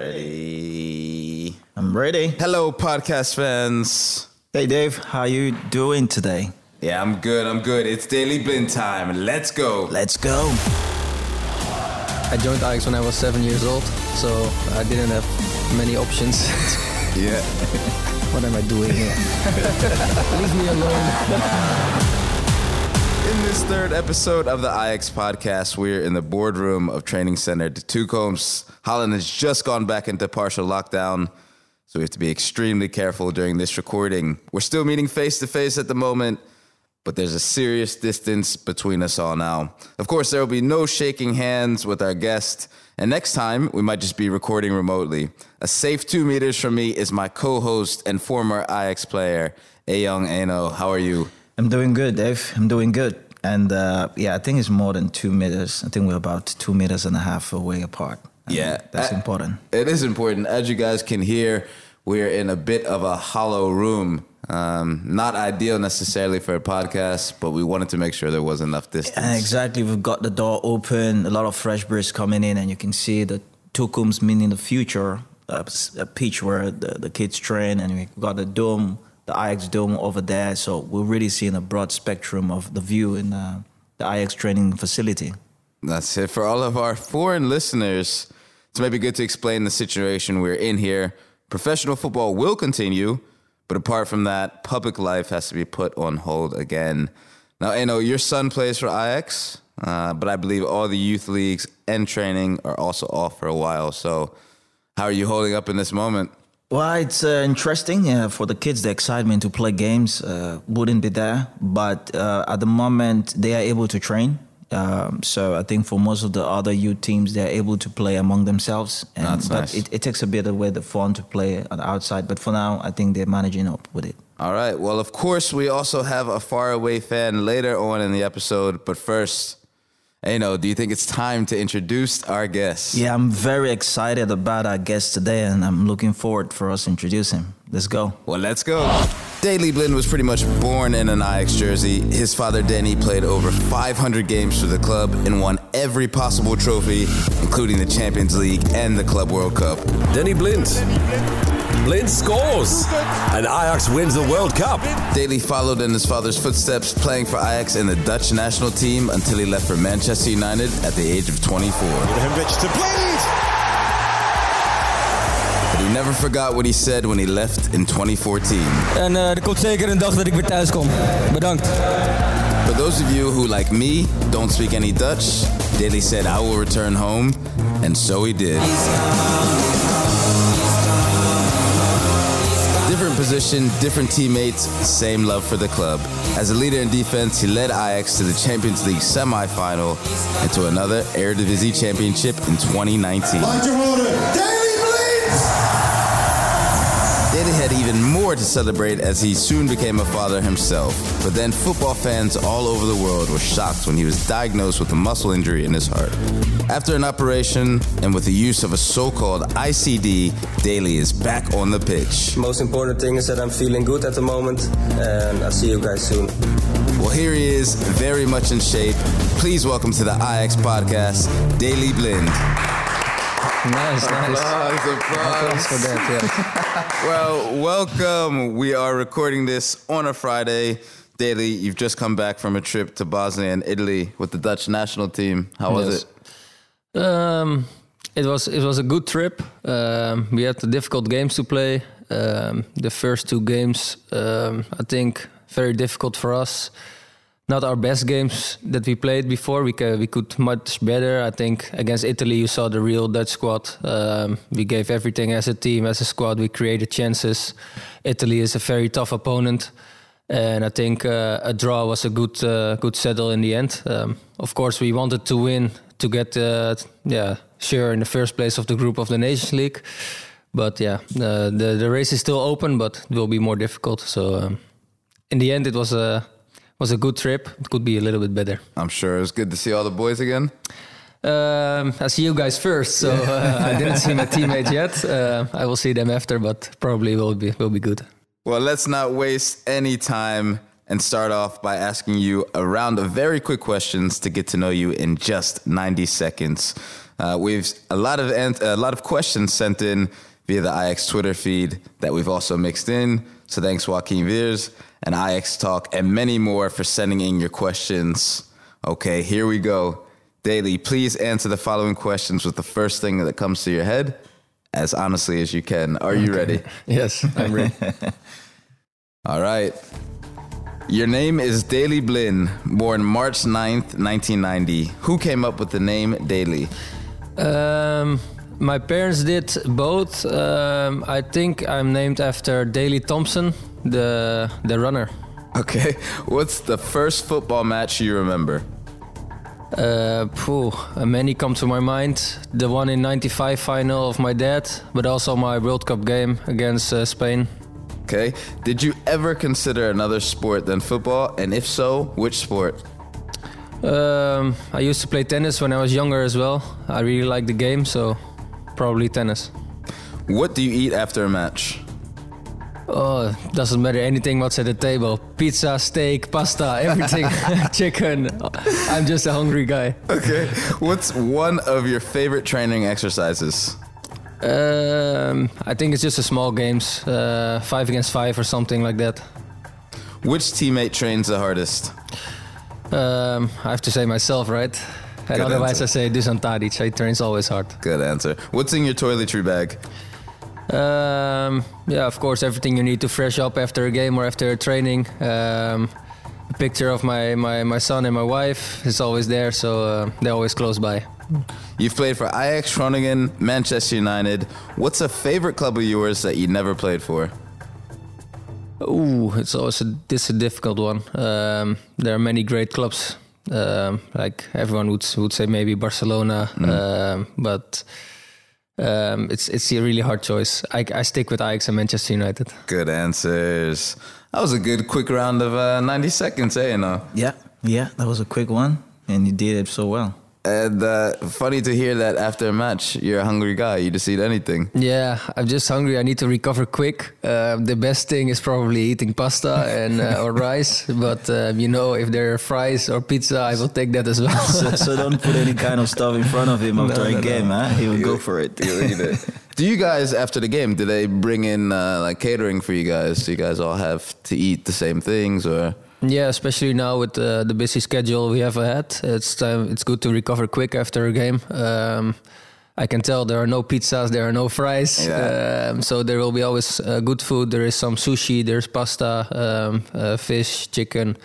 Ready. I'm ready. Hello, podcast fans. Hey, Dave. How are you doing today? Yeah, I'm good. I'm good. It's Daley Blind time. Let's go. Let's go. I joined Ajax when I was seven years old, so I didn't have many options. Yeah. what am I doing here? Leave me alone. In this third episode of the Ajax podcast, we're in the boardroom of Training Center de Toekomst. Holland has just gone back into partial lockdown, so we have to be extremely careful during this recording. We're still meeting face to face at the moment, but there's a serious distance between us all now. Of course, there will be no shaking hands with our guest, and next time we might just be recording remotely. A safe two meters from me is my co host and former Ajax player, Eyong Enoh. How are you? I'm doing good, Dave. I'm doing good. And uh, yeah, I think it's more than two meters. I think we're about two meters and a half away apart. Yeah, That's I- important. It is important. As you guys can hear, we're in a bit of a hollow room. Um, not ideal necessarily for a podcast, but we wanted to make sure there was enough distance. And exactly. We've got the door open, a lot of fresh breeze coming in, and you can see the Toekomst meaning the future, uh, a pitch where the, the kids train, and we've got the dome, the Ajax dome over there. So we're really seeing a broad spectrum of the view in uh, the Ajax training facility. That's it for all of our foreign listeners. It's maybe good to explain the situation we're in here. Professional football will continue, but apart from that, public life has to be put on hold again. Now, know your son plays for Ajax, uh, but I believe all the youth leagues and training are also off for a while. So, how are you holding up in this moment? Well, it's uh, interesting uh, for the kids. The excitement to play games uh, wouldn't be there, but uh, at the moment they are able to train. Um, so I think for most of the other youth teams, they're able to play among themselves. And, That's but nice. it, it takes a bit away the fun to play on the outside. But for now, I think they're managing up with it. All right. Well, of course, we also have a faraway fan later on in the episode. But first, Enoh, do you think it's time to introduce our guest? Yeah, I'm very excited about our guest today, and I'm looking forward for us to introduce him. Let's go. Well, let's go. Daley Blind was pretty much born in an Ajax jersey. His father, Danny, played over 500 games for the club and won every possible trophy, including the Champions League and the Club World Cup. Danny Blind. Blind scores. And Ajax wins the World Cup. Daley followed in his father's footsteps, playing for Ajax in the Dutch national team until he left for Manchester United at the age of 24. Henrich to Blind. But he never forgot what he said when he left in 2014. En eh, er komt zeker een dag dat ik weer thuis kom. Bedankt. For those of you who, like me, don't speak any Dutch, Daley said, I will return home, and so he did. Position, different teammates, same love for the club. As a leader in defense, he led Ajax to the Champions League semi-final and to another Eredivisie championship in 2019. Even more to celebrate as he soon became a father himself. But then football fans all over the world were shocked when he was diagnosed with a muscle injury in his heart. After an operation and with the use of a so-called ICD, Daley is back on the pitch. Most important thing is that I'm feeling good at the moment, and I'll see you guys soon. Well, here he is, very much in shape. Please welcome to the Ajax podcast, Daley Blind. Nice, nice. Applause, applause. for that, yes. Well, welcome. We are recording this on a Friday. Daley, you've just come back from a trip to Bosnia and Italy with the Dutch national team. How was Yes. it? Um, it was it was a good trip. Um, we had the difficult games to play. Um, the first two games, um, I think, very difficult for us. Not our best games that we played before. We we could much better. I think against Italy, you saw the real Dutch squad. Um, we gave everything as a team, as a squad. We created chances. Italy is a very tough opponent. and I think uh, a draw was a good uh, good settle in the end. Um, of course, we wanted to win to get uh, yeah sure in the first place of the group of the Nations League, but yeah, the the, the race is still open, but it will be more difficult. So um, in the end, it was a was a good trip. It could be a little bit better. I'm sure it was good to see all the boys again. Um, I see you guys first, so uh, I didn't see my teammates yet. Uh, I will see them after, but probably will be will be good. Well, let's not waste any time and start off by asking you a round of very quick questions to get to know you in just 90 seconds. Uh, we've a lot of a lot of questions sent in via the Ajax Twitter feed that we've also mixed in. So thanks Joaquin Veers and Ajax Talk and many more for sending in your questions. Okay, here we go. Daley, please answer the following questions with the first thing that comes to your head, as honestly as you can. Are you ready? Yes, I'm ready. All right. Your name is Daley Blin, born March 9th, 1990. Who came up with the name Daley? um, my parents did both. Um, I think I'm named after Daley Thompson, the the runner. Okay. What's the first football match you remember? Uh, phew, many come to my mind. The one in '95 final of my dad, but also my World Cup game against uh, Spain. Okay. Did you ever consider another sport than football? And if so, which sport? Um, I used to play tennis when I was younger as well. I really like the game, so probably tennis. What do you eat after a match? Oh, doesn't matter anything what's at the table. Pizza, steak, pasta, everything. Chicken. I'm just a hungry guy. Okay. What's one of your favorite training exercises? Um, I think it's just a small games, uh, five against five or something like that. Which teammate trains the hardest? Um, I have to say myself, right? And Good otherwise, answer. I say Dusan Tadic. He trains always hard. Good answer. What's in your toiletry bag? Um, yeah, of course, everything you need to fresh up after a game or after a training. Um, a picture of my, my, my son and my wife is always there, so uh, they're always close by. You've played for Ajax, Groningen, Manchester United. What's a favorite club of yours that you never played for? Ooh, it's always a, this a difficult one. Um, there are many great clubs. Um, like everyone would would say, maybe Barcelona, um, but um, it's it's a really hard choice. I, I stick with Ajax and Manchester United. Good answers. That was a good quick round of uh, 90 seconds, eh? You know? Yeah, yeah, that was a quick one, and you did it so well. And uh, funny to hear that after a match, you're a hungry guy. You just eat anything. Yeah, I'm just hungry. I need to recover quick. Uh, the best thing is probably eating pasta and uh, or rice. But um, you know, if there are fries or pizza, I will take that as well. So, so don't put any kind of stuff in front of him after a game, huh? He will go for it. You eat it. Do you guys, after the game, do they bring in uh, like catering for you guys? Do you guys all have to eat the same things or? Yeah, especially now with uh, the busy schedule we have ahead, it's time. It's good to recover quick after a game. Um, I can tell there are no pizzas, there are no fries, Yeah. um, so there will be always uh, good food. There is some sushi, there's pasta, um, uh, fish, chicken,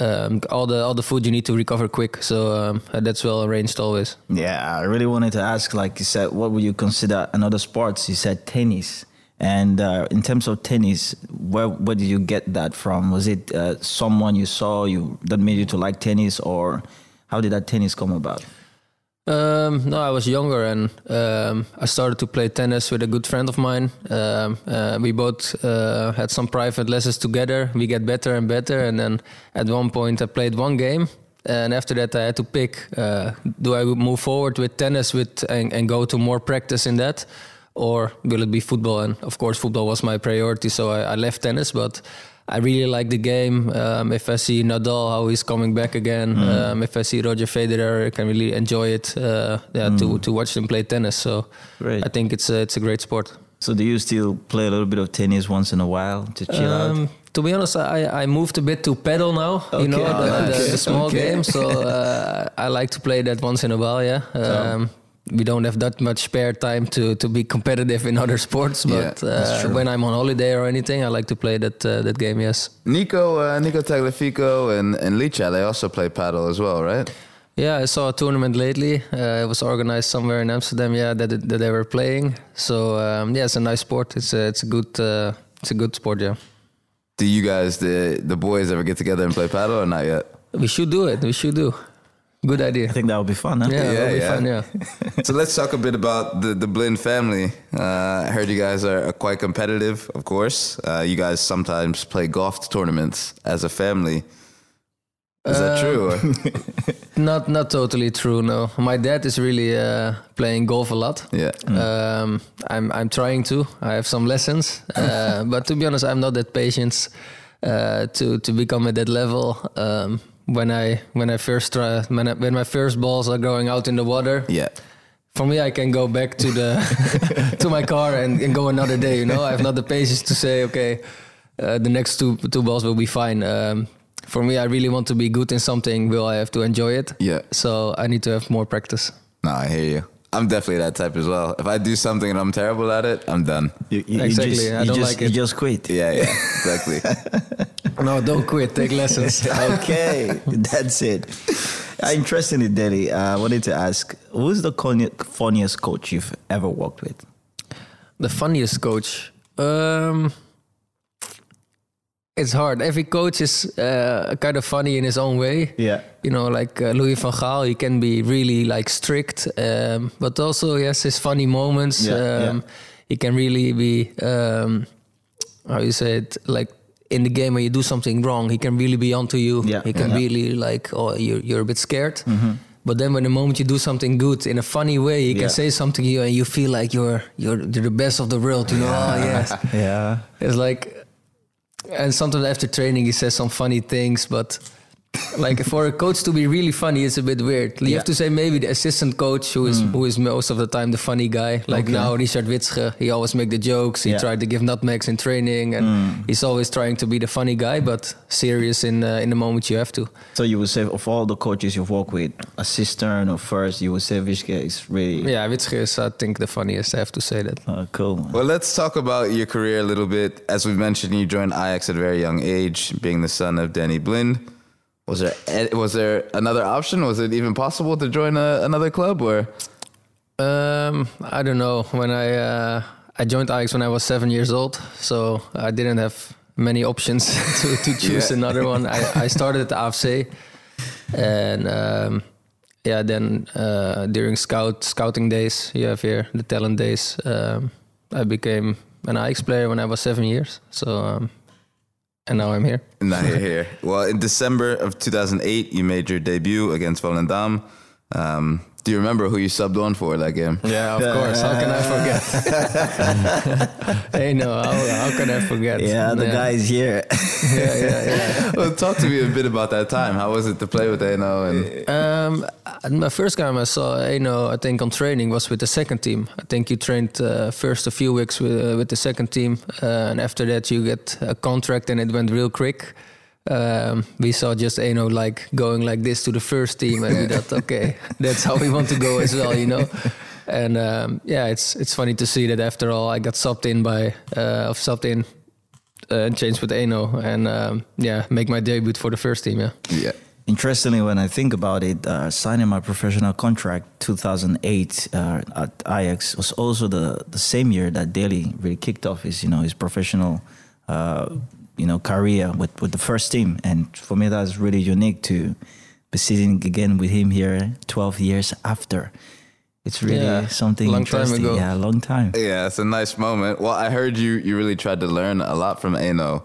um, all the all the food you need to recover quick. So um, that's well arranged always. Yeah, I really wanted to ask, like you said, what would you consider another sports? You said tennis. And uh, in terms of tennis, where where did you get that from? Was it uh, someone you saw you that made you to like tennis, or how did that tennis come about? Um, no, I was younger and um, I started to play tennis with a good friend of mine. Um, uh, we both uh, had some private lessons together. We get better and better, and then at one point I played one game, and after that I had to pick: uh, do I move forward with tennis with and, and go to more practice in that, or will it be football? And of course, football was my priority, so I, I left tennis, but. I really like the game. Um, if I see Nadal how he's coming back again, um, if I see Roger Federer, I can really enjoy it. Uh, yeah, to to watch them play tennis. So Great. I think it's a, it's a great sport. So do you still play a little bit of tennis once in a while to chill out? Um, to be honest, I, I moved a bit to paddle now. you know, Okay. the, Oh, the, the small Okay. game. So uh, I like to play that once in a while. Yeah. Um, we don't have that much spare time to, to be competitive in other sports, Yeah, but uh, when I'm on holiday or anything, I like to play that uh, that game. Yes. Nico, uh, Nico Tagliafico and, and Licha, they also play paddle as well, right? Yeah, I saw a tournament lately. Uh, it was organized somewhere in Amsterdam. Yeah, that that they were playing. So um, yeah, it's a nice sport. It's a it's a good uh, it's a good sport. Yeah, Do you guys, the the boys, ever get together and play paddle or not yet? we should do it. We should do. Good idea. I think that would be fun, huh? Yeah, Yeah, be yeah. fun. Yeah. so let's talk a bit about the the Blin family. Uh, I heard you guys are, are quite competitive, of course. Uh, you guys sometimes play golf tournaments as a family. Is that true? or- Not not totally true. No, my dad is really uh, playing golf a lot. yeah. Um, I'm I'm trying to. I have some lessons, uh, but to be honest, I'm not that patient uh, to to become at that level. Um, when I when I first try when I, when my first balls are going out in the water, Yeah. for me, I can go back to the to my car and, and go another day. You know, I have not the patience to say, okay, uh, the next two two balls will be fine. Um, for me, I really want to be good in something. Will I have to enjoy it? Yeah. So I need to have more practice. No, I hear you. I'm definitely that type as well. If I do something and I'm terrible at it, I'm done. You, you, you Exactly, just, I don't just, like You just quit. Yeah, yeah, exactly. No, don't quit. Take lessons. okay, that's it. Uh, interestingly, Daley, uh, I wanted to ask, who's the conny- funniest coach you've ever worked with? The funniest coach. Um, it's hard. Every coach is uh, kind of funny in his own way. Yeah. You know, like uh, Louis van Gaal, he can be really like strict, um, but also he has his funny moments. Yeah, um, yeah. He can really be, um, how you say it, like in the game when you do something wrong, he can really be onto you. Yeah, He can yeah. really like, oh, you're, you're a bit scared. But then when the moment you do something good in a funny way, he Yeah. can say something to you and you feel like you're, you're, you're the best of the world, you know? Oh, yes. Yeah. It's like, and sometimes after training, he says some funny things, but like for a coach to be really funny, it's a bit weird. You Yeah. have to say maybe the assistant coach, who is who is most of the time the funny guy. Like Okay. now, Richard Witschge, he always make the jokes. He Yeah. tried to give nutmegs in training, and he's always trying to be the funny guy, but serious in uh, in the moment you have to. So you would say of all the coaches you've worked with, assistant or first, you would say Witschge is really Yeah, Witschge is I think the funniest. I have to say that. uh, cool. Well, let's talk about your career a little bit. As we've mentioned, you joined Ajax at a very young age, being the son of Danny Blind. Was there was there another option? Was it even possible to join a, another club? Or Um, I don't know. When I uh, I joined Ajax when I was seven years old, so I didn't have many options to, to choose Yeah. another one. I, I started at the AFC, and um, yeah, then uh, during scout scouting days, you have here the talent days. Um, I became an Ajax player when I was seven years. So, um, and now I'm here. And now you're here. Well, in December of 2008, you made your debut against Volendam. Um, do you remember who you subbed on for that game? Yeah, of course. How can I forget? hey, no, how, how can I forget? Yeah, the guy is here. Yeah, yeah, yeah. well, talk to me a bit about that time. How was it to play with Enoh? And Um, my first time I saw Enoh, I think on training was with the second team. I think you trained uh, first a few weeks with, uh, with the second team, uh, and after that you get a contract, and it went real quick. Um, we saw just Enoh like going like this to the first team, and we thought, okay, that's how we want to go as well, you know. And um, yeah, it's it's funny to see that after all, I got subbed in by uh, of subbed in uh, and changed with Enoh, and um, yeah, make my debut for the first team. Yeah. yeah, Interestingly, when I think about it, uh, signing my professional contract 2008 uh, at Ajax was also the, the same year that Daley really kicked off his you know his professional uh, you know career with, with the first team, and for me that's really unique to be sitting again with him here 12 years after. It's really Yeah, something long time interesting. ago. Yeah, a long time. yeah, it's a nice moment. Well, I heard you you really tried to learn a lot from Enoh.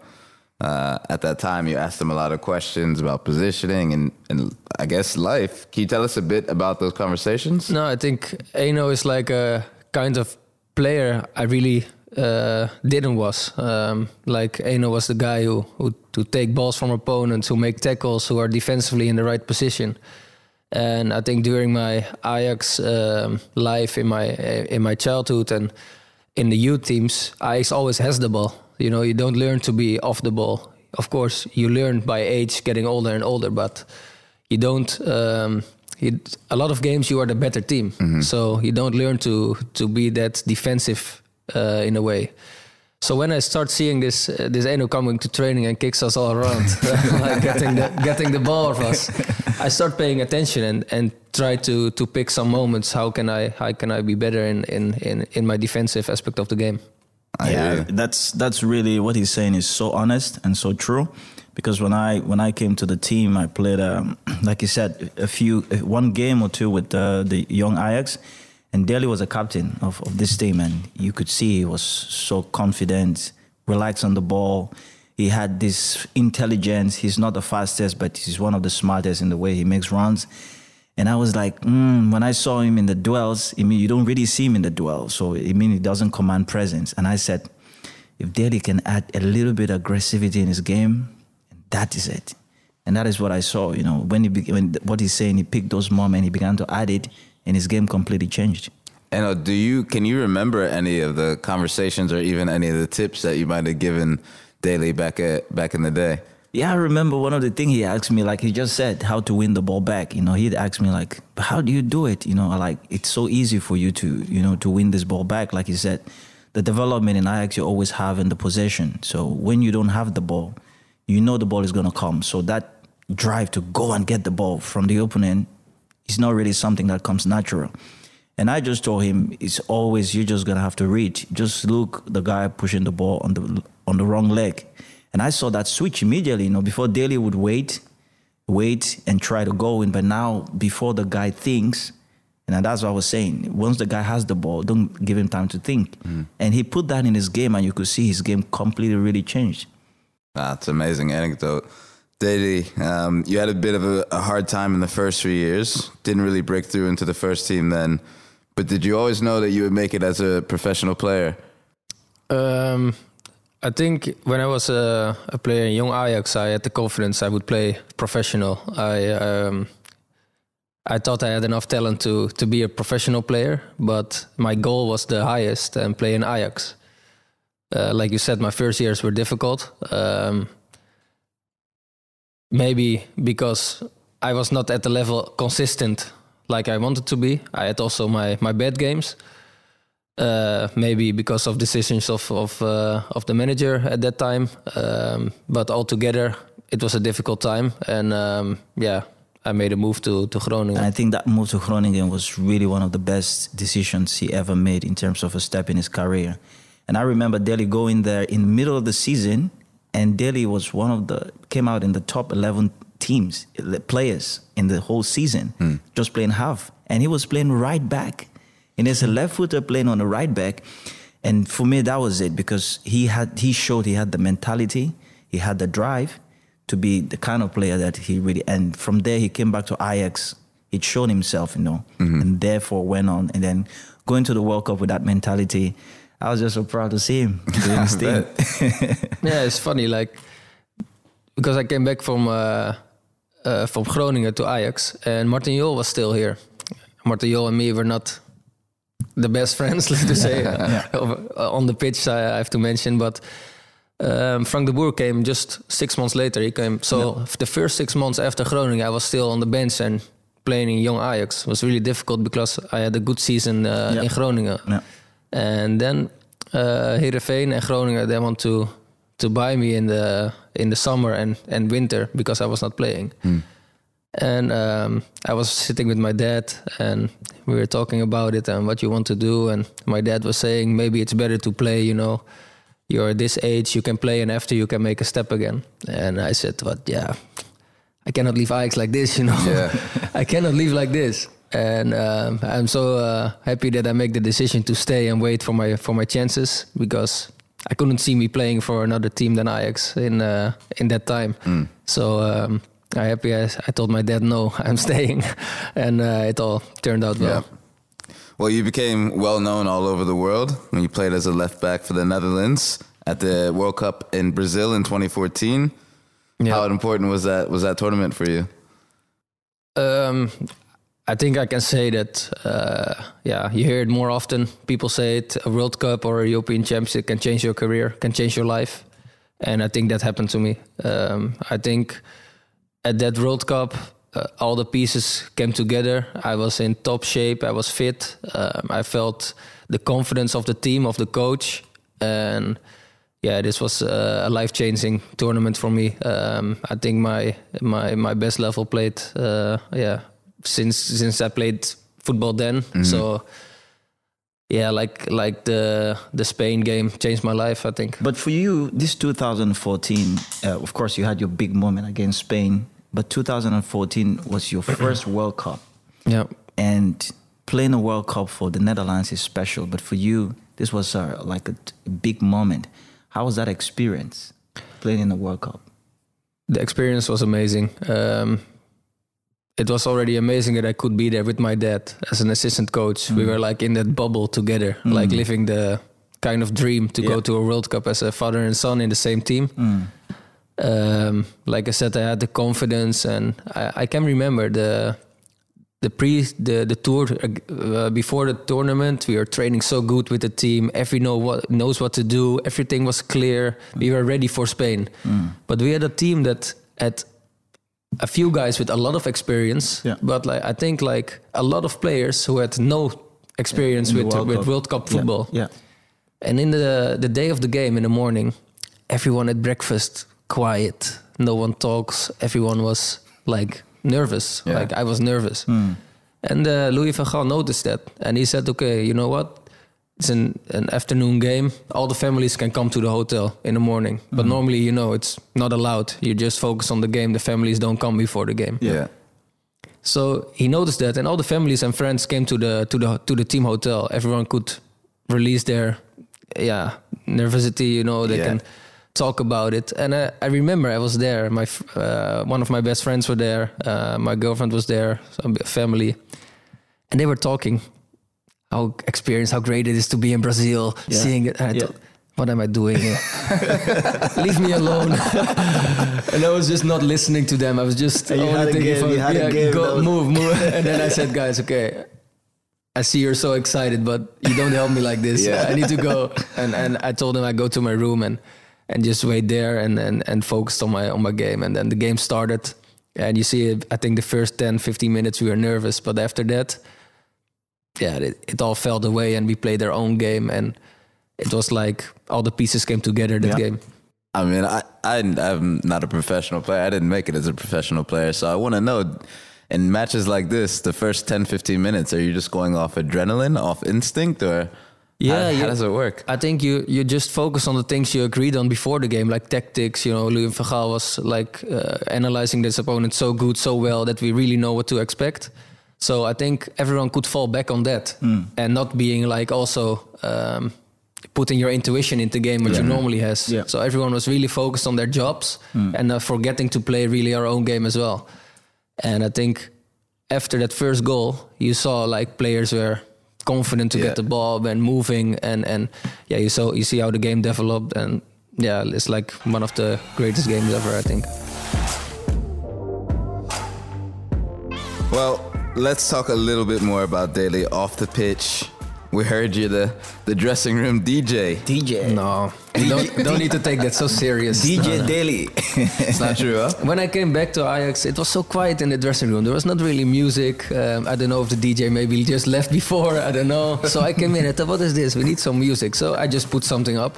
Uh, at that time, you asked him a lot of questions about positioning and, and I guess life. Can you tell us a bit about those conversations? No, I think Enoh is like a kind of player I really uh, didn't was. Um, like Enoh was the guy who who to take balls from opponents, who make tackles, who are defensively in the right position. And I think during my Ajax um, life in my in my childhood and in the youth teams, Ajax always has the ball. You know, you don't learn to be off the ball. Of course, you learn by age, getting older and older, but you don't. Um, you, a lot of games, you are the better team, so you don't learn to to be that defensive uh, in a way. So when I start seeing this uh, this Enoh coming to training and kicks us all around, like getting the getting the ball of us, I start paying attention and, and try to to pick some moments. How can I how can I be better in in in, in my defensive aspect of the game? I yeah, you. that's that's really what he's saying is so honest and so true. Because when I when I came to the team, I played um, like you said a few one game or two with uh, the young Ajax, and Daley was a captain of, of this team, and you could see he was so confident, relaxed on the ball. He had this intelligence. He's not the fastest, but he's one of the smartest in the way he makes runs. And I was like, mm, when I saw him in the duels, I mean, you don't really see him in the duel. So, I mean, he doesn't command presence. And I said, if Daley can add a little bit of aggressivity in his game, that is it. And that is what I saw, you know, when he, when what he's saying, he picked those moments he began to add it, and his game completely changed. And uh, do you can you remember any of the conversations or even any of the tips that you might have given Daley back at back in the day? Yeah, I remember one of the things he asked me, like he just said, how to win the ball back. You know, he'd ask me like, "But how do you do it? You know, like it's so easy for you to, you know, to win this ball back. Like he said, the development in Ajax you always have in the possession. So when you don't have the ball, you know the ball is gonna come. So that drive to go and get the ball from the opponent is not really something that comes natural. And I just told him it's always you're just gonna have to read. Just look the guy pushing the ball on the on the wrong leg. And I saw that switch immediately, you know, before Daley would wait, wait and try to go in. But now before the guy thinks, and that's what I was saying. Once the guy has the ball, don't give him time to think. Mm. And he put that in his game and you could see his game completely really changed. That's amazing anecdote. Daley, um, you had a bit of a, a hard time in the first three years. Didn't really break through into the first team then. But did you always know that you would make it as a professional player? Um, I think when I was a, a player in young Ajax, I had the confidence I would play professional. I um, I thought I had enough talent to to be a professional player, but my goal was the highest and play in Ajax. Uh, like you said, my first years were difficult. Um, maybe because I was not at the level consistent like I wanted to be. I had also my my bad games. Uh, maybe because of decisions of of uh, of the manager at that time. Um, but altogether, it was a difficult time, and um, yeah, I made a move to to Groningen. And I think that move to Groningen was really one of the best decisions he ever made in terms of a step in his career. And I remember Daley going there in the middle of the season, and Daley was one of the came out in the top eleven teams players in the whole season, hmm. just playing half, and he was playing right back, and as a left footer playing on the right back. And for me, that was it because he had he showed he had the mentality, he had the drive to be the kind of player that he really. And from there, he came back to Ajax. He'd shown himself, you know, mm-hmm. and therefore went on. And then going to the World Cup with that mentality, I was just so proud to see him doing his thing. yeah, it's funny, like because I came back from uh, uh, from Groningen to Ajax, and Martin Jol was still here. Martin Jol and me were not the best friends, let's just say, uh, on the pitch. I, I have to mention, but um, Frank de Boer came just six months later. He came, so the first six months after Groningen, I was still on the bench and playing in young Ajax. It was really difficult because I had a good season uh, Yeah. in Groningen, Yeah. And then uh, Heerenveen and Groningen they want to to buy me in the in the summer and and winter because I was not playing. And um, I was sitting with my dad, and we were talking about it and what you want to do. And my dad was saying maybe it's better to play. You know, you're at this age, you can play, and after you can make a step again. And I said, "But yeah, I cannot leave Ajax like this. You know, Yeah. I cannot leave like this." And um, I'm so uh, happy that I make the decision to stay and wait for my for my chances because I couldn't see me playing for another team than Ajax in uh, in that time. So um, I'm happy. I, I told my dad, "No, I'm staying," and uh, it all turned out well. Yeah. Well, you became well known all over the world when you played as a left back for the Netherlands at the World Cup in Brazil in 2014. Yeah. How important was that was that tournament for you? Um, I think I can say that. Uh, yeah, you hear it more often. People say it: a World Cup or a European Championship can change your career, can change your life, and I think that happened to me. Um, I think at that World Cup, uh, all the pieces came together. I was in top shape. I was fit. Um, I felt the confidence of the team, of the coach, and yeah, this was uh, a life changing tournament for me. Um, I think my my my best level played. Uh, yeah, since since I played football then. So yeah, like like the the Spain game changed my life. I think. But for you, this 2014, uh, of course, you had your big moment against Spain. But 2014 was your first World Cup, Yeah. and playing a World Cup for the Netherlands is special. But for you, this was uh, like a big moment. How was that experience playing in the World Cup? the experience was amazing. Um, it was already amazing that I could be there with my dad as an assistant coach. We were like in that bubble together, like living the kind of dream to go to a World Cup as a father and son in the same team. Um, like I said, I had the confidence, and I, I can remember the the pre the the tour uh, before the tournament we were training so good with the team. Every know what knows what to do. Everything was clear. We were ready for spain. But we had a team that had a few guys with a lot of experience Yeah. but like i think like a lot of players who had no experience the with World with Cup. world cup football Yeah. and in the the day of the game in the morning, everyone at breakfast quiet. No one talks. Everyone was like nervous. Yeah. Like I was nervous. And uh, Louis van Gaal noticed that, and he said, "Okay, you know what? It's an an afternoon game. All the families can come to the hotel in the morning. But normally, you know, it's not allowed. You just focus on the game. The families don't come before the game. Yeah. So he noticed that, and all the families and friends came to the to the to the team hotel. Everyone could release their yeah nervosity. You know, they Yeah. can talk about it. And I, I remember I was there. My uh, one of my best friends were there. Uh, my girlfriend was there. Some family, and they were talking how experienced, how great it is to be in Brazil. Yeah. Seeing it, and I Yeah. thought, what am I doing here? Leave me alone. and I was just not listening to them. I was just And you only had a thinking game, from, you had a yeah, game, go, was- move, move. and then I said, guys, okay, I see you're so excited, but you don't help me like this. Yeah. I need to go. And and I told him I go to my room and and just wait there and and, and focused on my on my game. And then the game started. And you see, I think the first 10, 15 minutes we were nervous, but after that, yeah, it, it all fell away and we played our own game. And it was like all the pieces came together that Yeah. game. I mean, I, I I'm not a professional player. I didn't make it as a professional player, so I want to know. In matches like this, the first 10, 15 minutes, are you just going off adrenaline, off instinct, or Yeah, how, how does it work? I think you you just focus on the things you agreed on before the game, like tactics. You know, Louis van Gaal was like uh, analyzing this opponent so good, so well that we really know what to expect. So I think everyone could fall back on that and not being like also um, putting your intuition into game, which you normally has. Yeah. So everyone was really focused on their jobs and uh, forgetting to play really our own game as well. And I think after that first goal, you saw like players were confident to Yeah. get the ball and moving, and and yeah, you saw you see how the game developed, and yeah, it's like one of the greatest games ever, I think. Well, let's talk a little bit more about Daley off the pitch. We heard you the the dressing room DJ. DJ. No, don't don't need to take that so serious. DJ No, no. Daley. It's not true, huh? When I came back to Ajax, it was so quiet in the dressing room. There was not really music. Um, I don't know if the DJ maybe just left before. I don't know. So I came in and thought, what is this? We need some music. So I just put something up.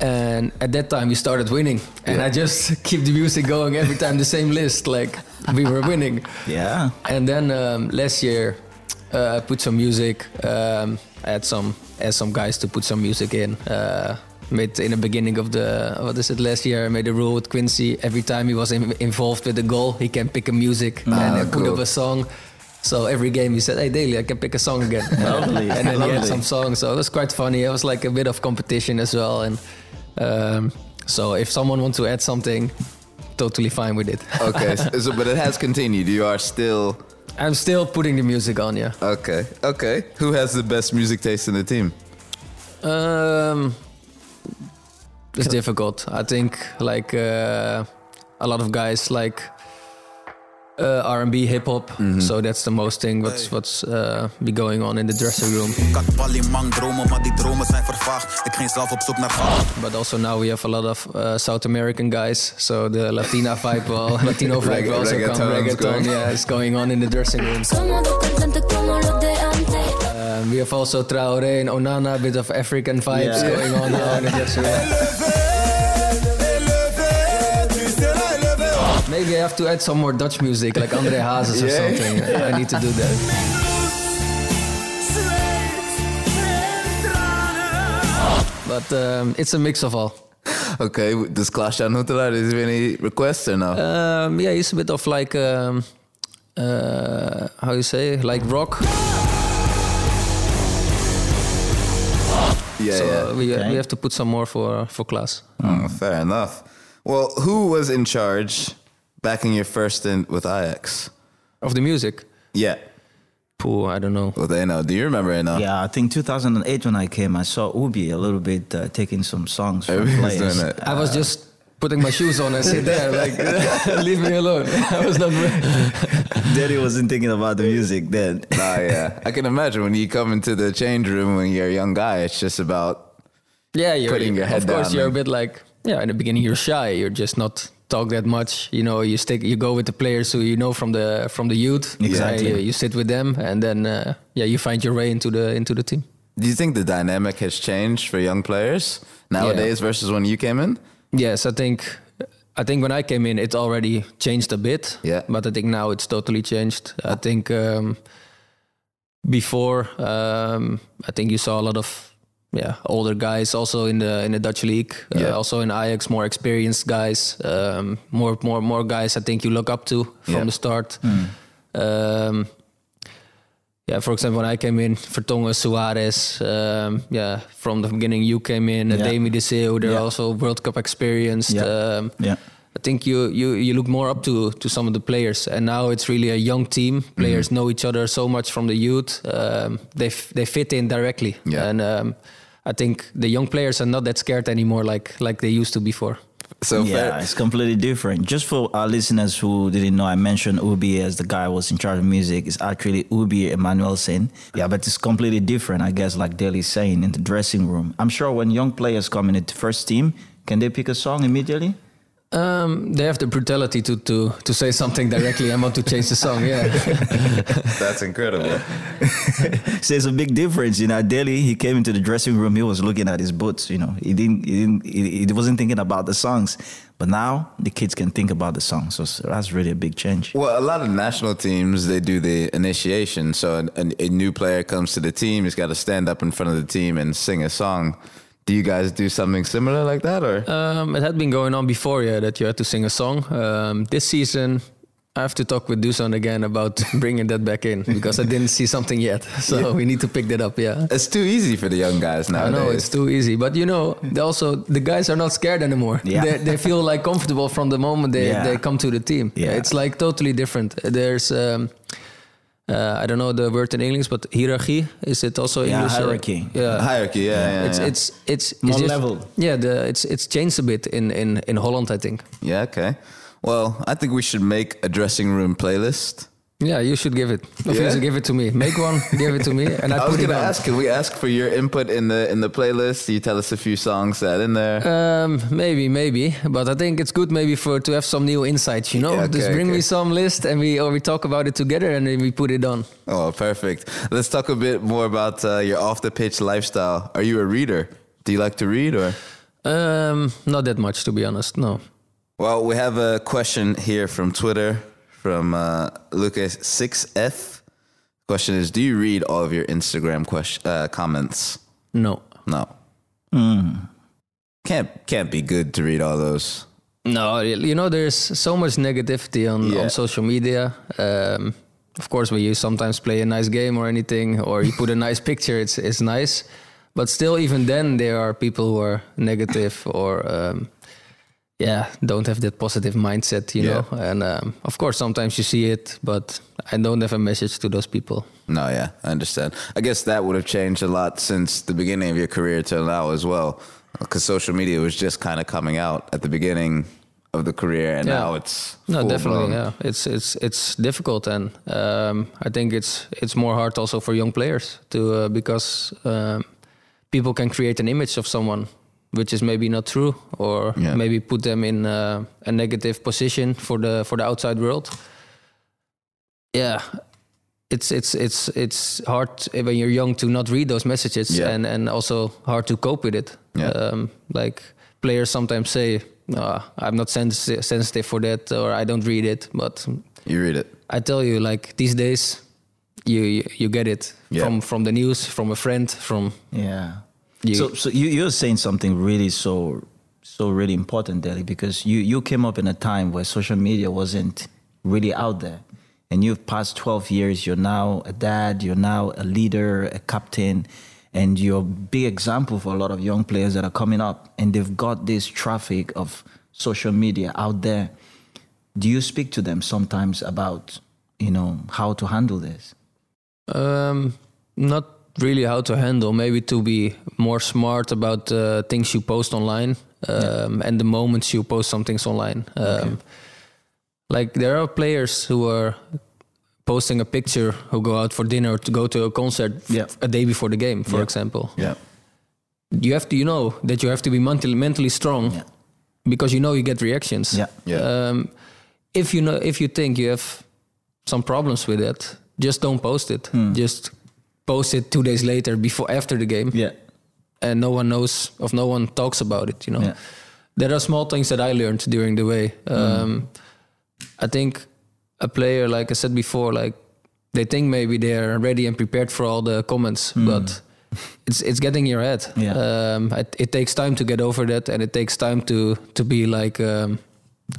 And at that time, we started winning. And I just keep the music going every time, the same list. Like we were winning. yeah. And then um, last year, uh, I put some music. Um, I had some asked some guys to put some music in. Uh, made in the beginning of the what is it last year? I made a rule with Quincy. Every time he was in, involved with the goal, he can pick a music and then put cool. up a song. So every game he said, "Hey, Daley, I can pick a song again." Lovely, and then he had some songs. So it was quite funny. It was like a bit of competition as well. And um, so if someone wants to add something, totally fine with it. Okay, so, but it has continued. You are still I'm still putting the music on, yeah. okay. Okay, who has the best music taste in the team? Um, it's difficult. I think like uh, a lot of guys like uh, R&B, hip hop. So that's the most thing. What's what's uh, be going on in the dressing room. Ik had Ballimang dromen, maar die dromen zijn vervaagd. Ik ging zelf op zoek naar goud. But also now we have a lot of uh, South American guys. So the Latina vibe, will, Latino vibe Regga- will also come. Reggaeton, going. yeah, is going on in the dressing room. Somos dos cantantes como los de antes. Um, we have also Traoré and Onana, a bit of African vibes Yeah. going on now in the dressing room. have to add some more Dutch music, like André Hazes or Yeah. something. I need to do that. But um, it's a mix of all. Okay, does Klaas-Jan Huntelaar, is there any requests or no? Um, yeah, he's a bit of like, um, uh, how you say, like rock. yeah, so yeah. we, Okay. we have to put some more for for Klaas. Oh, fair enough. Well, who was in charge back in your first stint with Ajax? Of the music. Yeah, Pool, I don't know. well, they know. Do you remember it now? Yeah, I think 2008 when I came, I saw Urby a little bit uh, taking some songs from Everybody's players. doing it. I was just putting my shoes on and sit there. Like, leave me alone. I was not. Daddy wasn't thinking about the music then. Nah, yeah. I can imagine when you come into the change room when you're a young guy, it's just about Yeah, you're Putting your head Of course, down you're and- a bit like yeah. In the beginning, you're shy. You're just not talk that much. You know, you stick. You go with the players who you know from the from the youth. Exactly. Uh, you, you sit with them, and then uh, yeah, you find your way into the into the team. Do you think the dynamic has changed for young players nowadays versus when you came in? Yes, I think I think when I came in, it already changed a bit. Yeah. But I think now it's totally changed. I think um, before, um, I think you saw a lot of yeah older guys also in the in the Dutch league. Yeah. Uh, also in Ajax, more experienced guys, um, more more more guys. I think you look up to from Yeah. the start. Um, yeah, for example, when I came in, Vertongen, Suarez, um, yeah, from the beginning you came in, uh, Yeah. Demy de Zeeuw, they're Yeah. also World Cup experienced. Yeah. Um, Yeah. I think you, you you look more up to to some of the players, and now it's really a young team. Players Mm-hmm. know each other so much from the youth. Um, they f- they fit in directly, Yeah. and um, I think the young players are not that scared anymore, like like they used to before. So yeah, fair- it's completely different. Just for our listeners who didn't know, I mentioned Urby as the guy who was in charge of music. It's actually Urby Emanuelson. Yeah, but it's completely different, I guess, like Dale's saying, in the dressing room. I'm sure when young players come in the first team, can they pick a song immediately? Um, they have the brutality to to to say something directly I want to change the song. Yeah, That's incredible. So it's a big difference. You know, Daley, he came into the dressing room, he was looking at his boots, you know. He didn't he didn't he, he wasn't thinking about the songs. But now the kids can think about the songs. So, so that's really a big change. Well, a lot of national teams they do the initiation. So a, a, a new player comes to the team, he's got to stand up in front of the team and sing a song. Do you guys do something similar like that, or um, it had been going on before, yeah, that you had to sing a song. Um, this season, I have to talk with Dusan again about bringing that back in because I didn't see something yet. So we need to pick that up. Yeah. it's too easy for the young guys now. I know it's too easy, but you know, they also the guys are not scared anymore. Yeah. They, they feel like comfortable from the moment they, Yeah. they come to the team. Yeah. It's like totally different. There's um, uh, I don't know the word in English, but hierarchy is it also Yeah, English? Uh, hierarchy. yeah, Hierarchy, yeah, yeah, It's yeah. it's it's it's More just- level. Yeah, the it's it's changed a bit in in in Holland, I think. yeah, okay. Well, I think we should make a dressing room playlist. Yeah, you should give it. Of Yeah? you should give it to me. Make one, give it to me, and I, I was put it gonna on. ask, can we ask for your input in the in the playlist? You tell us a few songs that in there. Um, maybe, maybe, but I think it's good maybe for to have some new insights. You know, Yeah, just bring okay. me some list and we or we talk about it together and then we put it on. oh, perfect. Let's talk a bit more about uh, your off the pitch lifestyle. Are you a reader? Do you like to read or? Um, not that much to be honest. No. Well, we have a question here from Twitter from uh, Lucas6F. Question is Do you read all of your Instagram question, uh, comments? No. No. Can't, can't be good to read all those. No, you know, there's so much negativity on, Yeah. on social media. Um, of course, when you sometimes play a nice game or anything, or you put a nice picture, it's it's nice. But still, even then, there are people who are negative or, um, yeah, don't have that positive mindset, you Yeah. know. And um, of course, sometimes you see it, but I don't have a message to those people. No, yeah, I understand. I guess that would have changed a lot since the beginning of your career till now as well. Because social media was just kind of coming out at the beginning of the career, and Yeah. now it's No, definitely. blown. Yeah, it's it's it's difficult, and um, I think it's it's more hard also for young players to uh, because um, people can create an image of someone which is maybe not true, or Yeah. maybe put them in uh, a negative position for the for the outside world. Yeah. It's it's it's it's hard when you're young to not read those messages, Yeah. and and also hard to cope with it. Yeah. Um, like players sometimes say, "No, I'm not sensi- sensitive for that," or "I don't read it." But You read it. I tell you, like these days, you you, you get it Yeah. from from the news, from a friend, from Yeah. You- so so you, you're saying something really so so really important, Daley, because you, you came up in a time where social media wasn't really out there. And you've passed 12 years, you're now a dad, you're now a leader, a captain, and you're a big example for a lot of young players that are coming up and they've got this traffic of social media out there. Do you speak to them sometimes about, you know, how to handle this? Um, not really how to handle. Maybe to be more smart about uh, things you post online. um, and the moments you post some things online. Um, Like there are players who are posting a picture who go out for dinner to go to a concert Yeah. a day before the game, for Yeah. example. Yeah. You have to, you know, that you have to be mentally mentally strong Yeah. because you know you get reactions. Yeah. Yeah. Um, if you know, if you think you have some problems with it, just don't post it. Just post it two days later, before after the game, Yeah. and no one knows of no one talks about it. You know, Yeah. there are small things that I learned during the way. Um, I think a player, like I said before, like they think maybe they're ready and prepared for all the comments, but it's it's getting your head. Yeah. Um, it, it takes time to get over that, and it takes time to to be like um,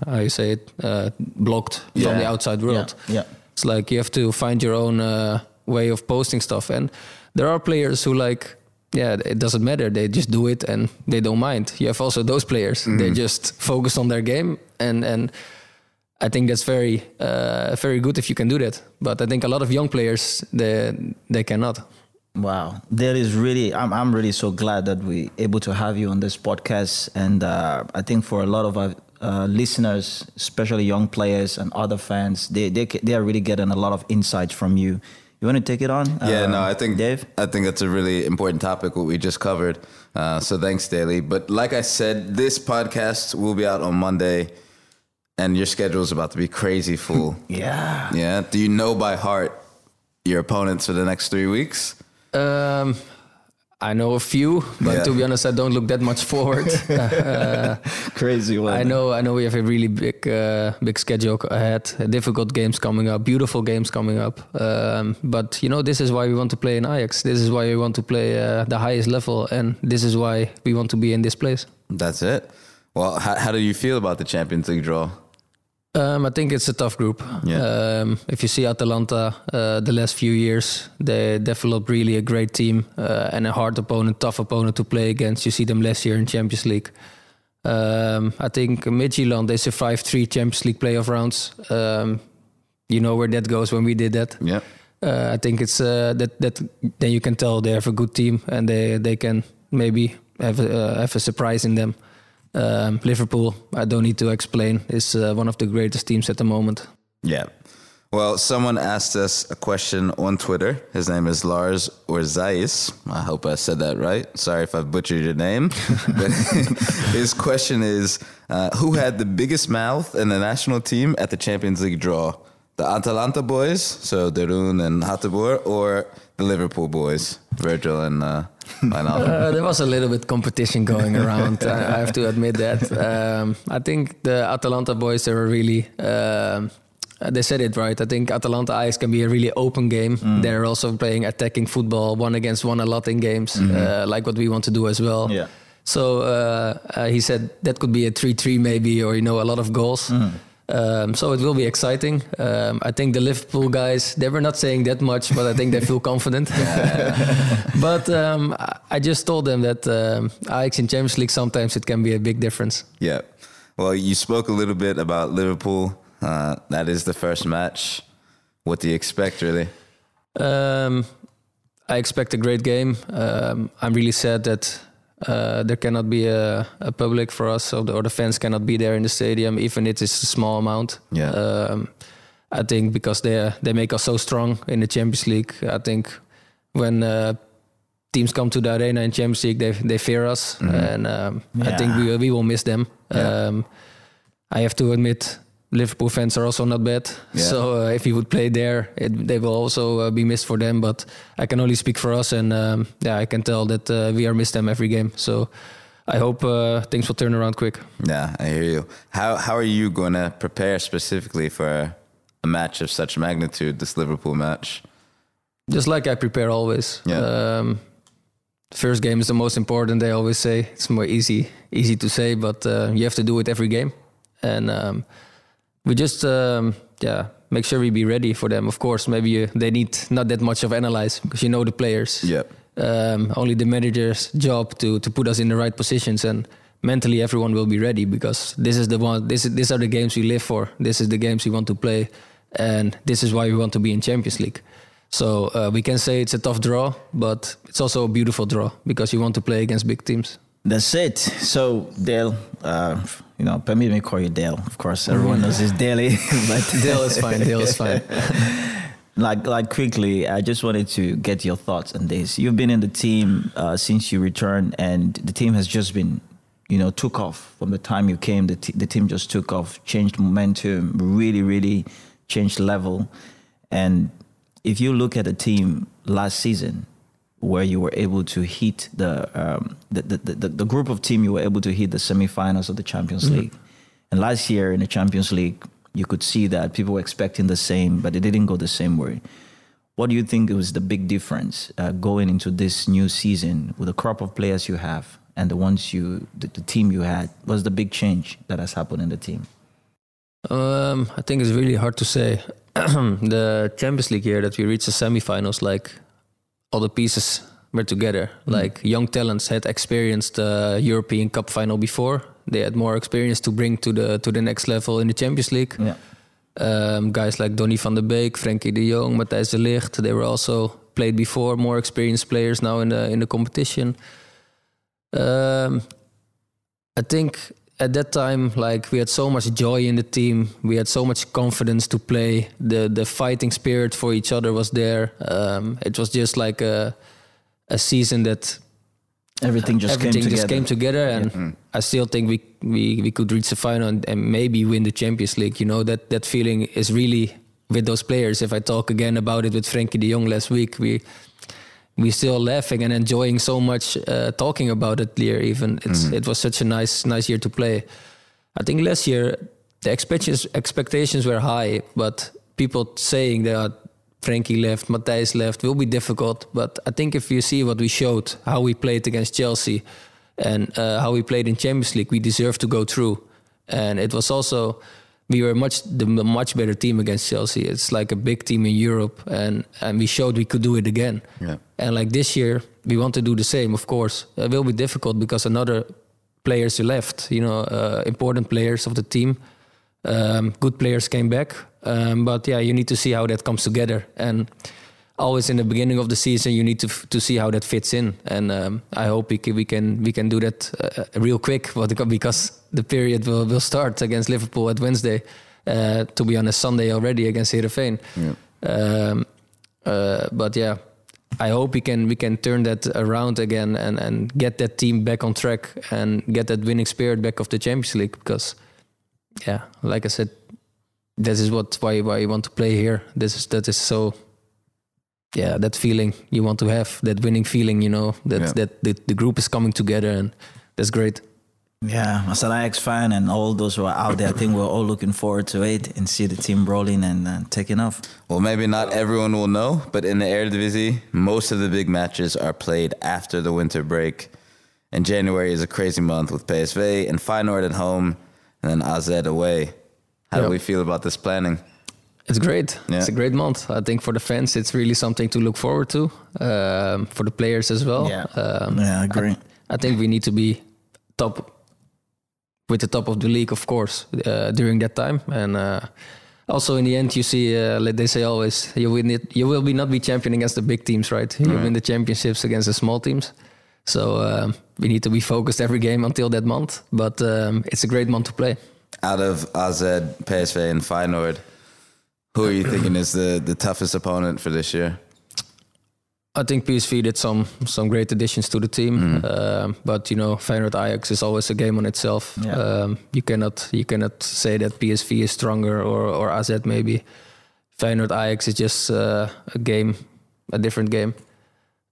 how you say it, uh, blocked from the outside world. Yeah. Yeah. It's like you have to find your own uh, way of posting stuff, and there are players who like. Yeah, it doesn't matter. They just do it and they don't mind. You have also those players. They just focus on their game, and and I think that's very uh, very good if you can do that. But I think a lot of young players they they cannot. Wow, that is really. I'm I'm really so glad that we able to have you on this podcast, and uh, I think for a lot of our uh, listeners, especially young players and other fans, they they they are really getting a lot of insights from you. You want to take it on? Yeah, uh, no, I think Dave. I think that's a really important topic what we just covered. Uh, so thanks, Daley. But like I said, this podcast will be out on Monday, and your schedule is about to be crazy full. Yeah. yeah. Do you know by heart your opponents for the next three weeks? Um, I know a few, but Yeah. to be honest, I don't look that much forward. Crazy one. I know, I know, we have a really big, uh, big schedule ahead. Difficult games coming up, beautiful games coming up. Um, but you know, this is why we want to play in Ajax. This is why we want to play uh, the highest level, and this is why we want to be in this place. That's it. Well, how, how do you feel about the Champions League draw? Um, I think it's a tough group. Yeah. Um, if you see Atalanta uh, the last few years, they developed really a great team uh, and a hard opponent, tough opponent to play against. You see them last year in Champions League. Um, I think Midtjylland, they survived three Champions League playoff rounds. Um, you know where that goes when we did that. Yeah. Uh, I think it's uh, that that then you can tell they have a good team and they they can maybe have a, uh, have a surprise in them. Um, Liverpool, I don't need to explain, is uh, one of the greatest teams at the moment. Yeah. Well, someone asked us a question on Twitter. His name is Lars Orzais. I hope I said that right. Sorry if I've butchered your name. but his question is uh, Who had the biggest mouth in the national team at the Champions League draw? The Atalanta boys, so De Roon and Hateboer, or the Liverpool boys, Virgil and uh, Wijnaldum? Uh, there was a little bit competition going around. I, I have to admit that. Um, I think the Atalanta boys they were really. Um, they said it right. I think Atalanta Ajax can be a really open game. They're also playing attacking football, one against one a lot in games, uh, like what we want to do as well. Yeah. So uh, uh, he said that could be a 3-3 maybe, or you know, a lot of goals. Um, so it will be exciting. Um, I think the Liverpool guys, they were not saying that much, but I think they feel confident. but um, I- I just told them that um, Ajax in Champions League sometimes it can be a big difference. Yeah. Well, you spoke a little bit about Liverpool. Uh, that is the first match. What do you expect, really? Um, I expect a great game. Um, I'm really sad that uh, there cannot be a, a public for us, or the, or the fans cannot be there in the stadium, even if it is a small amount. Yeah. Um, I think because they they make us so strong in the Champions League. I think when uh, teams come to the arena in Champions League, they they fear us, and um, I think we will- we will miss them. Um, I have to admit, Liverpool fans are also not bad. Yeah. So uh, if we would play there, it, they will also uh, be missed for them. But I can only speak for us, and um, yeah, I can tell that uh, we are missed them every game. So I hope uh, things will turn around quick. Yeah, I hear you. How how are you going to prepare specifically for a match of such magnitude, this Liverpool match? Just like I prepare always. Yeah. Um, first game is the most important. They always say it's more easy, easy to say, but uh, you have to do it every game. And um, we just, um, yeah, make sure we be ready for them. Of course, maybe you, they need not that much of analyze because you know the players. Yep. Um, only the manager's job to to put us in the right positions and mentally everyone will be ready because this is the one. This is, these are the games we live for. This is the games we want to play, and this is why we want to be in Champions League. So uh, we can say it's a tough draw, but it's also a beautiful draw because you want to play against big teams. That's it. So Dale, uh, you know, permit me to call you Dale. Of course, everyone knows it's Daley, but Dale is fine. Dale is fine. like like quickly, I just wanted to get your thoughts on this. You've been in the team uh, since you returned, and the team has just been, you know, took off from the time you came. The, t- the team just took off, changed momentum, really, really changed level. And if you look at the team last season, where you were able to hit the, um, the, the, the the group of team you were able to hit the semifinals of the Champions League, and last year in the Champions League, you could see that people were expecting the same, but it didn't go the same way. What do you think was the big difference uh, going into this new season with the crop of players you have and the ones you, the, the team you had? What's the big change that has happened in the team? Um, I think it's really hard to say. the Champions League year that we reached the semifinals, like all the pieces were together. Like young talents had experienced the European Cup final before. They had more experience to bring to the to the next level in the Champions League. Yeah. Um, guys like Donny van der Beek, Frenkie de Jong, Matthijs de Ligt, they were also played before, more experienced players now in the in the competition. Um, I think at that time, like we had so much joy in the team, we had so much confidence to play. The the fighting spirit for each other was there. Um, it was just like a a season that Everything just everything came just together. came together, and I still think we, we we could reach the final and, and maybe win the Champions League. You know that that feeling is really with those players. If I talk again about it with Frenkie De Jong last week, we we still laughing and enjoying so much uh, talking about it year. Even it's it was such a nice nice year to play. I think last year the expectations expectations were high, but people saying that Frenkie left, Matthijs left will be difficult. But I think if you see what we showed, how we played against Chelsea, and uh, how we played in Champions League, we deserve to go through. And it was also we were much the much better team against Chelsea. It's like a big team in Europe, and and we showed we could do it again. Yeah. And like this year, we want to do the same. Of course, it will be difficult because another players left. You know, uh, important players of the team. Um, good players came back, um, but yeah, you need to see how that comes together. And always in the beginning of the season, you need to f- to see how that fits in. And um, I hope we can, we can we can do that uh, real quick, because the period will will start against Liverpool at Wednesday. Uh, to be honest, Sunday already against Heerenveen. Um, uh, but yeah, I hope we can we can turn that around again and and get that team back on track and get that winning spirit back of the Champions League because yeah, like I said, this is what why why you want to play here. This is that is so yeah that feeling you want to have that winning feeling you know that Yeah. that the, the group is coming together and that's great. Yeah, as an Ajax fan and all those who are out there, I think we're all looking forward to it and see the team rolling and uh, taking off. Well, maybe not everyone will know, but in the Eredivisie, most of the big matches are played after the winter break. And January is a crazy month with PSV and Feyenoord at home, and then AZ away. How do we feel about this planning? It's great. Yeah. It's a great month. I think for the fans, it's really something to look forward to. Um, for the players as well. Yeah. Um, Yeah, I agree. I think we need to be top with the top of the league, of course, uh, during that time. And uh, also in the end, you see, uh, like they say always, you will need, you will be not be champion against the big teams, right? You win the championships against the small teams. So um, we need to be focused every game until that month. But um, it's a great month to play. Out of AZ, PSV, and Feyenoord, who are you thinking is the, the toughest opponent for this year? I think PSV did some some great additions to the team, um, but you know Feyenoord Ajax is always a game on itself. Yeah. Um, you cannot you cannot say that PSV is stronger or or AZ maybe. Feyenoord Ajax is just uh, a game, a different game.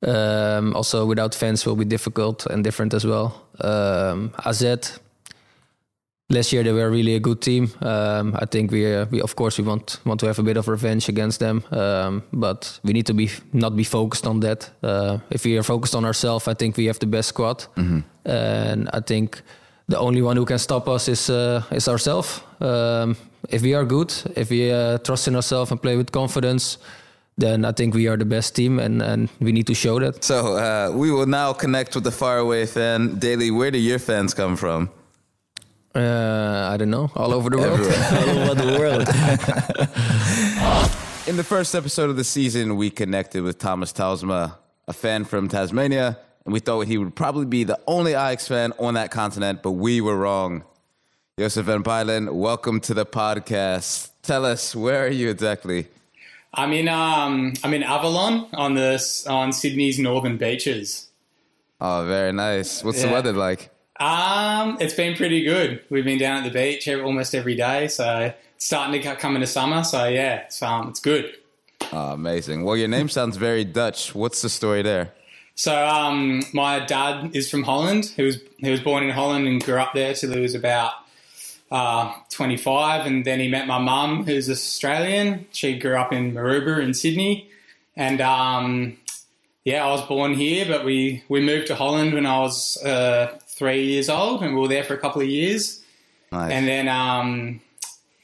Um, also, without fans will be difficult and different as well. Um, AZ. Last year they were really a good team. Um, I think we, uh, we of course we want want to have a bit of revenge against them, um, but we need to be not be focused on that. Uh, if we are focused on ourselves, I think we have the best squad, and I think the only one who can stop us is uh, is ourselves. Um, if we are good, if we uh, trust in ourselves and play with confidence, then I think we are the best team, and, and we need to show that. So uh, we will now connect with the faraway fan. Daley, where do your fans come from? Uh, I don't know, all over the world. All over the world. In the first episode of the season, we connected with Thomas Tausma, a fan from Tasmania and we thought he would probably be the only Ajax fan on that continent, but we were wrong. Joseph Van Bylen, welcome to the podcast. Tell us, where are you exactly? I'm in um I'm in Avalon on the on Sydney's northern beaches. Oh, very nice. What's the weather like? Um, it's been pretty good. We've been down at the beach almost every day, so it's starting to come into summer. So yeah, it's um it's good. Oh, amazing. Well, your name sounds very Dutch. What's the story there? So um, my dad is from Holland. He was he was born in Holland and grew up there till he was about uh, 25, and then he met my mum, who's Australian. She grew up in Maroubra in Sydney, and um, yeah, I was born here, but we we moved to Holland when I was uh, three years old, and we were there for a couple of years, Nice. and then um,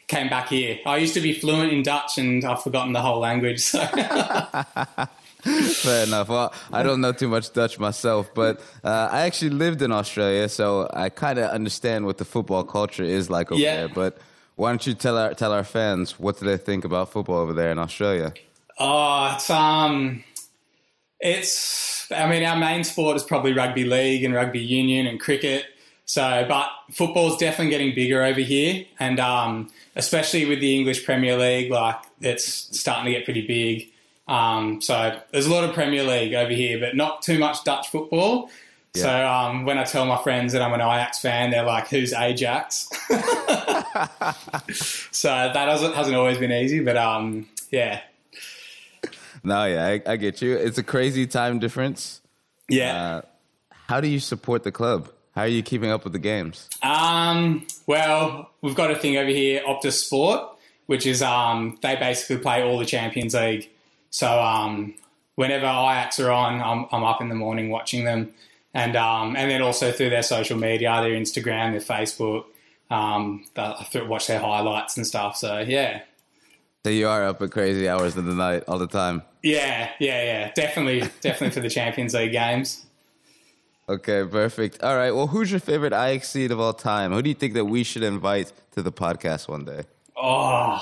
came back here. I used to be fluent in Dutch, and I've forgotten the whole language. So. Fair enough. Well, I don't know too much Dutch myself, but uh, I actually lived in Australia, so I kind of understand what the football culture is like over Yeah. there. But why don't you tell our tell our fans what do they think about football over there in Australia? Oh, it's um, it's. I mean, our main sport is probably rugby league and rugby union and cricket. So, but football's definitely getting bigger over here, and um, especially with the English Premier League, like it's starting to get pretty big. Um, so there's a lot of Premier League over here, but not too much Dutch football. So um, when I tell my friends that I'm an Ajax fan, they're like, "Who's Ajax?" so that hasn't, hasn't always been easy, but um, yeah, No, yeah, I, I get you. It's a crazy time difference. yeah. Uh, how do you support the club? How are you keeping up with the games? Um, well, we've got a thing over here, Optus Sport, which is um, they basically play all the Champions League. So um, whenever Ajax are on, I'm, I'm up in the morning watching them, and um, and then also through their social media, their Instagram, their Facebook. Um, I watch their highlights and stuff. So yeah, So you are up at crazy hours of the night all the time. yeah, yeah, yeah, definitely, definitely for the Champions League games. Okay, perfect. All right. Well, who's your favorite Ajax seed of all time? Who do you think that we should invite to the podcast one day? Oh,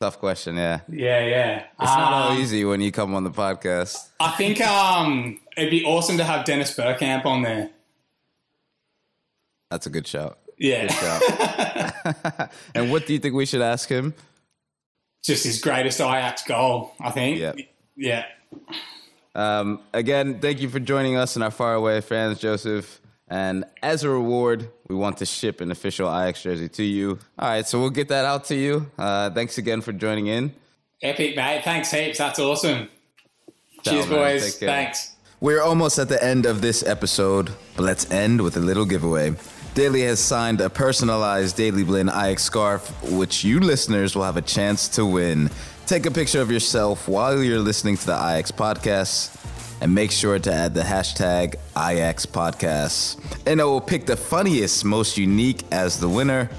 Tough question. Yeah, yeah, yeah. it's not all Um, easy when you come on the podcast. I think um, it'd be awesome to have Dennis Bergkamp on there. That's a good shout. Yeah. Good shout. and what do you think we should ask him? Just his greatest Ajax goal, I think. Yeah. Yeah. Um, again, thank you for joining us and our faraway fans, Joseph. And as a reward, we want to ship an official Ajax jersey to you. All right, so we'll get that out to you. Uh, thanks again for joining in. Epic, mate. Thanks heaps. That's awesome. Ciao, Cheers, man. boys. Thanks. We're almost at the end of this episode, but let's end with a little giveaway. Daley has signed a personalized Daley Blind Ajax scarf, which you listeners will have a chance to win. Take a picture of yourself while you're listening to the IX podcast, and make sure to add the hashtag Ajax podcast. And I will pick the funniest, most unique as the winner.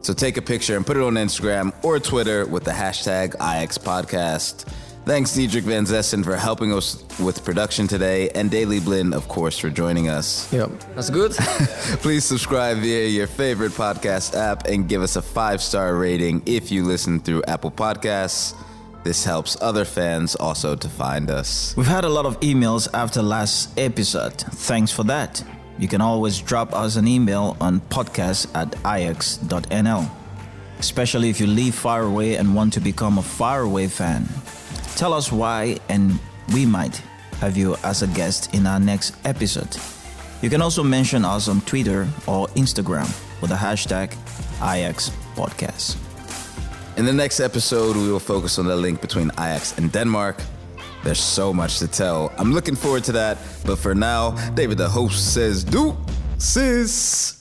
So take a picture and put it on Instagram or Twitter with the hashtag Ajax podcast. Thanks, Diedrich Van Zessen, for helping us with production today, and Daley Blind, of course, for joining us. Yep. that's good. Please subscribe via your favorite podcast app and give us a five star rating if you listen through Apple Podcasts. This helps other fans also to find us. We've had a lot of emails after last episode. Thanks for that. You can always drop us an email on podcast at ajax.nl, especially if you live far away and want to become a faraway fan. Tell us why, and we might have you as a guest in our next episode. You can also mention us on Twitter or Instagram with the hashtag AjaxPodcast. In the next episode, we will focus on the link between Ajax and Denmark. There's so much to tell. I'm looking forward to that. But for now, David the host says, do sis.